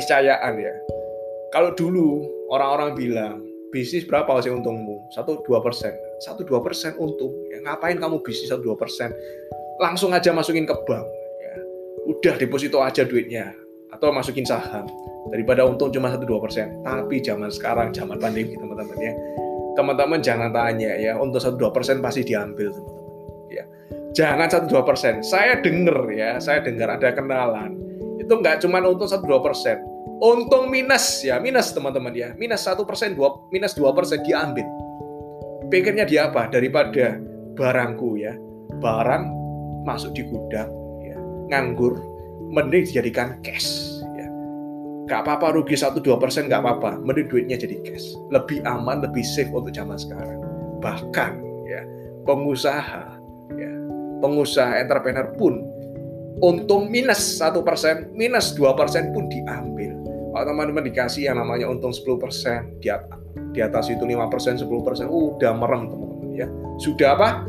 keniscayaan ya. Kalau dulu orang-orang bilang bisnis berapa sih untungmu? Satu dua persen, satu dua persen untung. Ya, ngapain kamu bisnis satu dua persen? Langsung aja masukin ke bank. Ya. Udah deposito aja duitnya atau masukin saham daripada untung cuma satu dua persen. Tapi zaman sekarang, zaman pandemi teman-teman ya, teman-teman jangan tanya ya, untuk satu dua persen pasti diambil teman-teman. Ya, jangan satu dua persen. Saya dengar ya, saya dengar ada kenalan itu nggak cuma untung satu dua persen, untung minus ya minus teman-teman ya. Minus satu persen dua minus dua persen diambil. Pikirnya dia apa? Daripada barangku ya. Barang masuk di gudang ya. Nganggur mending dijadikan cash ya. Nggak apa-apa rugi satu dua persen nggak apa-apa. Mending duitnya jadi cash. Lebih aman lebih safe untuk zaman sekarang. Bahkan ya pengusaha ya pengusaha entrepreneur pun untung minus satu persen, minus dua persen pun diambil. Kalau teman-teman dikasih yang namanya untung 10 persen, di atas, di atas itu 5 persen, 10 persen, udah merem teman-teman ya. Sudah apa?